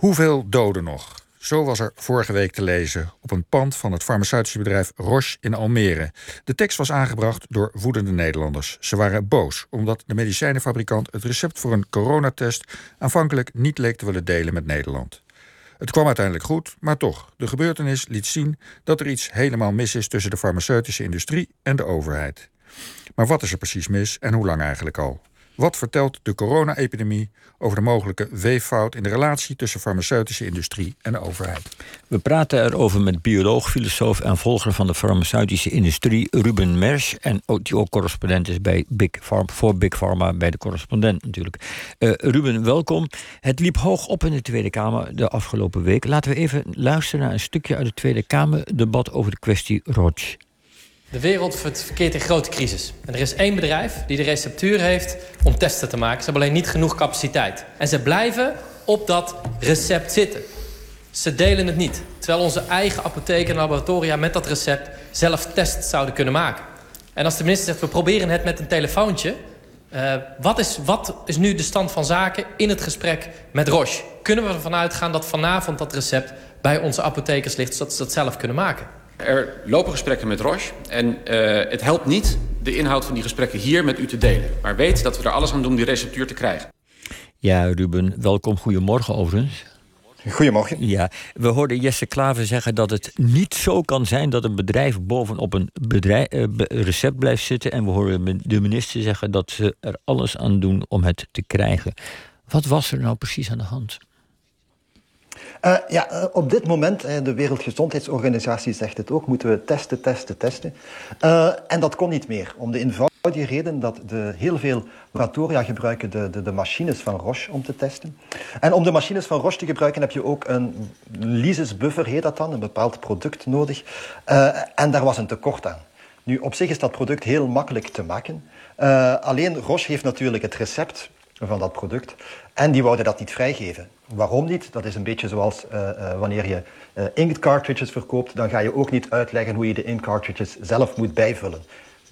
Hoeveel doden nog? Zo was er vorige week te lezen op een pand van het farmaceutische bedrijf Roche in Almere. De tekst was aangebracht door woedende Nederlanders. Ze waren boos omdat de medicijnenfabrikant het recept voor een coronatest aanvankelijk niet leek te willen delen met Nederland. Het kwam uiteindelijk goed, maar toch, de gebeurtenis liet zien dat er iets helemaal mis is tussen de farmaceutische industrie en de overheid. Maar wat is er precies mis en hoe lang eigenlijk al? Wat vertelt de corona-epidemie over de mogelijke weeffout in de relatie tussen farmaceutische industrie en de overheid? We praten erover met bioloog, filosoof en volger van de farmaceutische industrie Ruben Mersch. En die ook correspondent is bij Big Pharma, voor Big Pharma bij de correspondent natuurlijk. Uh, Ruben, welkom. Het liep hoog op in de Tweede Kamer de afgelopen week. Laten we even luisteren naar een stukje uit het Tweede Kamerdebat over de kwestie Roche. De wereld verkeert in grote crisis. En er is één bedrijf die de receptuur heeft om testen te maken. Ze hebben alleen niet genoeg capaciteit. En ze blijven op dat recept zitten. Ze delen het niet. Terwijl onze eigen apotheken en laboratoria met dat recept zelf tests zouden kunnen maken. En als de minister zegt, we proberen het met een telefoontje... Uh, wat, is, wat is nu de stand van zaken in het gesprek met Roche? Kunnen we ervan uitgaan dat vanavond dat recept bij onze apothekers ligt... zodat ze dat zelf kunnen maken? Er lopen gesprekken met Roche en uh, het helpt niet de inhoud van die gesprekken hier met u te delen. Maar weet dat we er alles aan doen om die receptuur te krijgen. Ja, Ruben, welkom. Goedemorgen overigens. Goedemorgen. Ja, we hoorden Jesse Klaver zeggen dat het niet zo kan zijn dat een bedrijf bovenop een bedrijf, uh, recept blijft zitten. En we horen de minister zeggen dat ze er alles aan doen om het te krijgen. Wat was er nou precies aan de hand? Uh, ja, uh, op dit moment, uh, de Wereldgezondheidsorganisatie zegt het ook, moeten we testen, testen, testen. en dat kon niet meer. Om de eenvoudige reden dat de, heel veel laboratoria gebruiken de, de, de, machines van Roche om te testen. En om de machines van Roche te gebruiken heb je ook een lysis buffer, heet dat dan, een bepaald product nodig. en daar was een tekort aan. Nu, op zich is dat product heel makkelijk te maken. alleen Roche heeft natuurlijk het recept van dat product. En die wouden dat niet vrijgeven. Waarom niet? Dat is een beetje zoals uh, uh, wanneer je uh, cartridges verkoopt, dan ga je ook niet uitleggen hoe je de ink cartridges zelf moet bijvullen.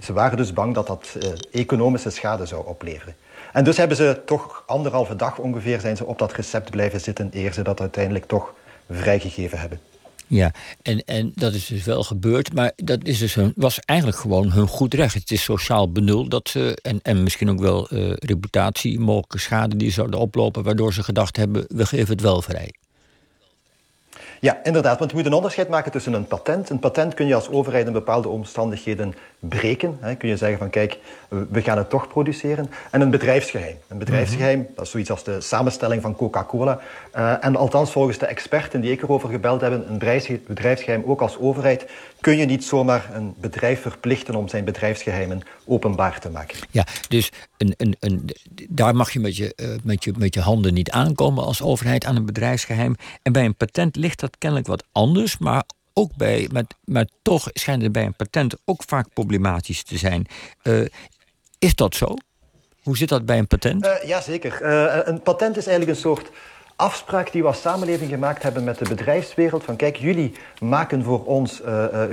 Ze waren dus bang dat dat economische schade zou opleveren. En dus hebben ze toch anderhalve dag ongeveer zijn ze op dat recept blijven zitten eer ze dat uiteindelijk toch vrijgegeven hebben. Ja, en, en dat is dus wel gebeurd, maar dat is dus hun, was eigenlijk gewoon hun goed recht. Het is sociaal benul dat ze, en, en misschien ook wel uh, reputatie, mogelijke schade die zouden oplopen, waardoor ze gedacht hebben, we geven het wel vrij. Ja, inderdaad. Want je moet een onderscheid maken tussen een patent. Een patent kun je als overheid in bepaalde omstandigheden breken. Hè. Kun je zeggen van kijk, we gaan het toch produceren. En een bedrijfsgeheim. Een bedrijfsgeheim, dat is zoiets als de samenstelling van Coca-Cola. Uh, en althans volgens de experten die ik erover gebeld hebben, een bedrijfsgeheim ook als overheid, kun je niet zomaar een bedrijf verplichten om zijn bedrijfsgeheimen openbaar te maken. Ja, dus een, een, een, daar mag je met, je, uh, met je met je handen niet aankomen als overheid aan een bedrijfsgeheim. En bij een patent ligt dat kennelijk wat anders, maar ook bij, met, maar toch schijnt het bij een patent ook vaak problematisch te zijn. Uh, is dat zo? Hoe zit dat bij een patent? Uh, Jazeker. Uh, een patent is eigenlijk een soort afspraak die we als samenleving gemaakt hebben met de bedrijfswereld. Van kijk, jullie maken voor ons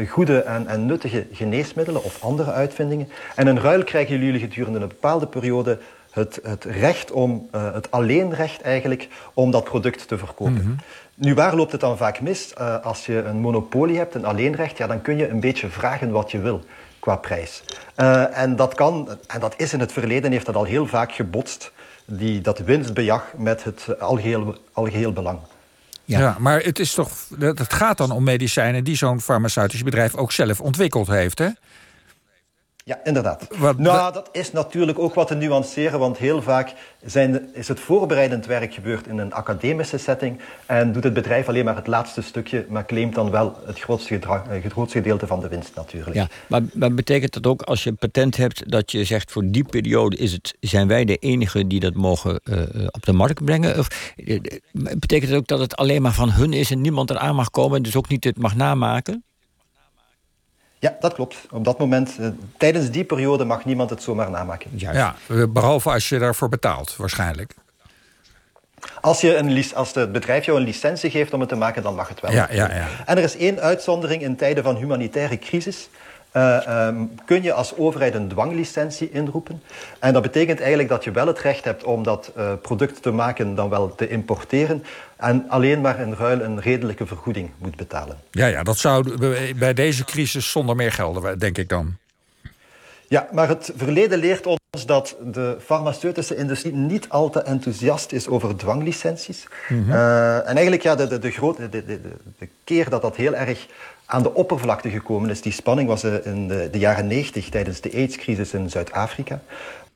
goede en, en, nuttige geneesmiddelen of andere uitvindingen. En in ruil krijgen jullie gedurende een bepaalde periode het, het recht om, uh, het alleenrecht eigenlijk, om dat product te verkopen. Mm -hmm. Nu, waar loopt het dan vaak mis? als je een monopolie hebt, een alleenrecht, ja, dan kun je een beetje vragen wat je wil qua prijs. en dat kan, en dat is in het verleden, heeft dat al heel vaak gebotst die, dat winstbejag met het algeheel, algeheel belang. Ja. ja. maar het, is toch, het gaat dan om medicijnen die zo'n farmaceutisch bedrijf ook zelf ontwikkeld heeft, hè? Ja, inderdaad. Wat, nou, dat is natuurlijk ook wat te nuanceren, want heel vaak zijn, is het voorbereidend werk gebeurd in een academische setting en doet het bedrijf alleen maar het laatste stukje, maar claimt dan wel het grootste, het grootste gedeelte van de winst natuurlijk. Ja, maar, maar, betekent dat ook als je een patent hebt dat je zegt voor die periode is het, zijn wij de enigen die dat mogen uh, op de markt brengen? Of uh, betekent het ook dat het alleen maar van hun is en niemand eraan mag komen en dus ook niet het mag namaken? Ja, dat klopt. Op dat moment, uh, tijdens die periode mag niemand het zomaar namaken. Juist. Ja, behalve als je daarvoor betaalt, waarschijnlijk. Als, je een, als het bedrijf jou een licentie geeft om het te maken, dan mag het wel. Ja, ja, ja. En er is één uitzondering in tijden van humanitaire crisis. Uh, um, kun je als overheid een dwanglicentie inroepen. En dat betekent eigenlijk dat je wel het recht hebt om dat uh, product te maken dan wel te importeren. En alleen maar in ruil een redelijke vergoeding moet betalen. Ja, ja dat zou bij deze crisis zonder meer gelden, denk ik dan. Ja, maar het verleden leert ons dat de farmaceutische industrie niet al te enthousiast is over dwanglicenties. Mm -hmm. uh, en eigenlijk ja, de, de, de, grote, de, de, de keer dat dat heel erg aan de oppervlakte gekomen is, die spanning was in de, de jaren 90 tijdens de AIDS-crisis in Zuid-Afrika.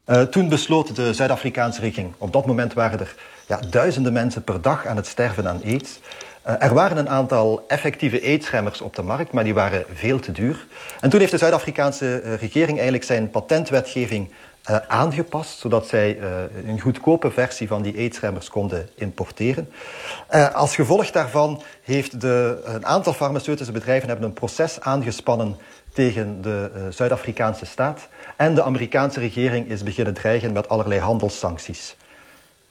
Uh, toen besloot de Zuid-Afrikaanse regering, op dat moment waren er ja, duizenden mensen per dag aan het sterven aan AIDS. Uh, er waren een aantal effectieve aidsremmers op de markt, maar die waren veel te duur. En toen heeft de Zuid-Afrikaanse uh, regering eigenlijk zijn patentwetgeving uh, aangepast, zodat zij een goedkope versie van die aidsremmers konden importeren. Als gevolg daarvan heeft de, een aantal farmaceutische bedrijven hebben een proces aangespannen tegen de Zuid-Afrikaanse staat. En de Amerikaanse regering is beginnen dreigen met allerlei handelssancties.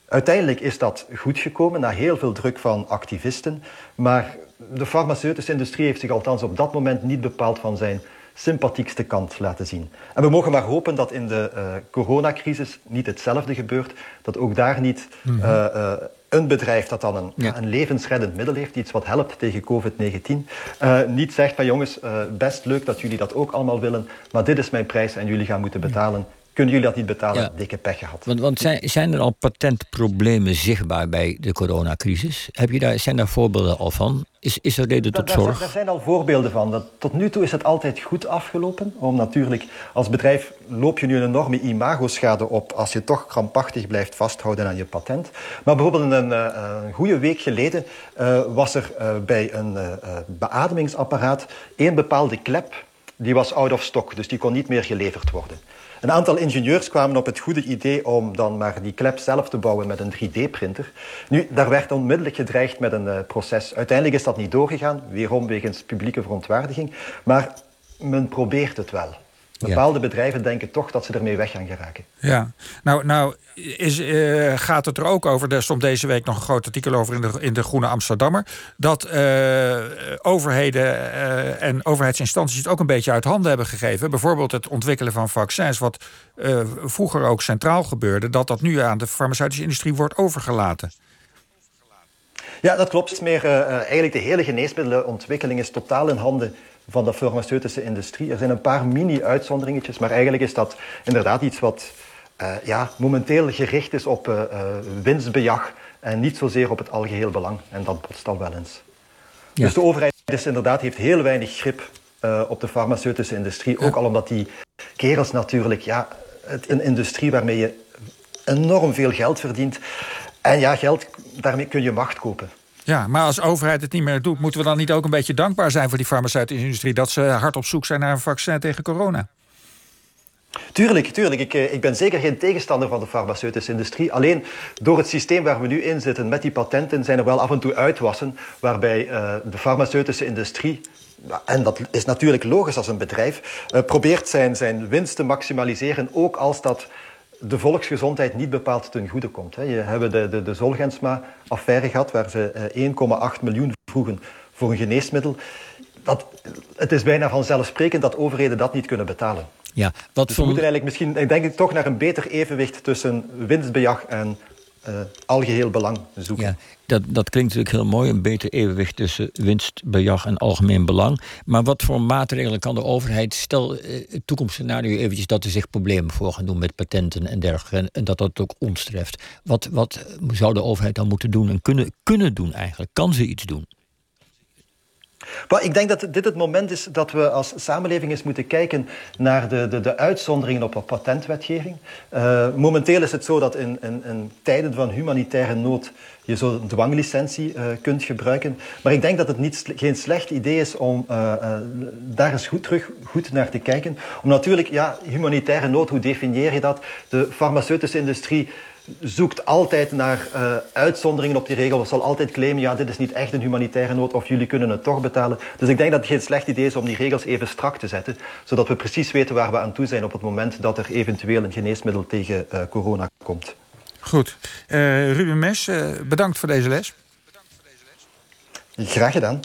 Uiteindelijk is dat goed gekomen na heel veel druk van activisten. Maar de farmaceutische industrie heeft zich althans op dat moment niet bepaald van zijn sympathiekste kant laten zien. En we mogen maar hopen dat in de uh, coronacrisis niet hetzelfde gebeurt. Dat ook daar niet mm -hmm. uh, uh, een bedrijf dat dan een, ja. een, levensreddend middel heeft, iets wat helpt tegen COVID-19, niet zegt van jongens, best leuk dat jullie dat ook allemaal willen, maar dit is mijn prijs en jullie gaan moeten betalen. Kunnen jullie dat niet betalen? Ja. Dikke pech gehad. Want, want zijn, zijn, er al patentproblemen zichtbaar bij de coronacrisis? Heb je daar, zijn daar voorbeelden al van? Is, is er reden tot zorg? Daar zijn, daar zijn al voorbeelden van. Dat, tot nu toe is het altijd goed afgelopen. Om natuurlijk, als bedrijf loop je nu een enorme imagoschade op als je toch krampachtig blijft vasthouden aan je patent. Maar bijvoorbeeld een, een, een goede week geleden uh, was er uh, bij een uh, beademingsapparaat één bepaalde klep die was out of stock, dus die kon niet meer geleverd worden. Een aantal ingenieurs kwamen op het goede idee om dan maar die klep zelf te bouwen met een 3D-printer. Nu, daar werd onmiddellijk gedreigd met een uh, proces. Uiteindelijk is dat niet doorgegaan, weerom wegens publieke verontwaardiging. Maar men probeert het wel. Bepaalde ja. bedrijven denken toch dat ze ermee weg gaan geraken. Ja, nou, nou is, uh, gaat het er ook over, er stond deze week nog een groot artikel over in de, in de Groene Amsterdammer, dat uh, overheden uh, en overheidsinstanties het ook een beetje uit handen hebben gegeven. Bijvoorbeeld het ontwikkelen van vaccins, wat vroeger ook centraal gebeurde, dat dat nu aan de farmaceutische industrie wordt overgelaten. Ja, dat klopt. Meer, eigenlijk de hele geneesmiddelenontwikkeling is totaal in handen van de farmaceutische industrie. Er zijn een paar mini-uitzonderingetjes, maar eigenlijk is dat inderdaad iets wat uh, ja, momenteel gericht is op uh, uh, winstbejag en niet zozeer op het algeheel belang. En dat botst al wel eens. Ja. Dus de overheid is inderdaad, heeft heel weinig grip op de farmaceutische industrie. Ja. Ook al omdat die kerels natuurlijk, ja, het, een industrie waarmee je enorm veel geld verdient. En ja, geld, daarmee kun je macht kopen. Ja, maar als overheid het niet meer doet, moeten we dan niet ook een beetje dankbaar zijn voor die farmaceutische industrie dat ze hard op zoek zijn naar een vaccin tegen corona? Tuurlijk, tuurlijk. Ik, ik ben zeker geen tegenstander van de farmaceutische industrie. Alleen door het systeem waar we nu in zitten met die patenten zijn er wel af en toe uitwassen waarbij uh, de farmaceutische industrie en dat is natuurlijk logisch als een bedrijf, uh, probeert zijn, zijn winst te maximaliseren, ook als dat de volksgezondheid niet bepaald ten goede komt. Je hebt de, de, de Zolgensma-affaire gehad, waar ze 1,8 miljoen vroegen voor een geneesmiddel. Dat, het is bijna vanzelfsprekend dat overheden dat niet kunnen betalen. Ja, wat dus we moeten eigenlijk misschien, ik denk ik, toch naar een beter evenwicht tussen winstbejag en uh, algeheel belang zoeken. Ja, dat, dat klinkt natuurlijk heel mooi, een beter evenwicht tussen winstbejag en algemeen belang. Maar wat voor maatregelen kan de overheid, stel uh, het toekomstscenario eventjes dat er zich problemen voor gaan doen met patenten en dergelijke, en, en dat dat ook ons treft. Wat, wat zou de overheid dan moeten doen en kunnen, kunnen doen eigenlijk? Kan ze iets doen? Maar ik denk dat dit het moment is dat we als samenleving eens moeten kijken naar de, de, de uitzonderingen op de patentwetgeving. Uh, momenteel is het zo dat in, in, in tijden van humanitaire nood je zo'n dwanglicentie uh, kunt gebruiken. Maar ik denk dat het niet, geen slecht idee is om uh, daar eens goed, terug goed naar te kijken. Om natuurlijk, ja, humanitaire nood, hoe definieer je dat? De farmaceutische industrie zoekt altijd naar uh, uitzonderingen op die regel. We zal altijd claimen, ja, dit is niet echt een humanitaire nood of jullie kunnen het toch betalen. Dus ik denk dat het geen slecht idee is om die regels even strak te zetten, zodat we precies weten waar we aan toe zijn op het moment dat er eventueel een geneesmiddel tegen uh, corona komt. Goed. Uh, Ruben Mes, bedankt voor deze les. Graag gedaan.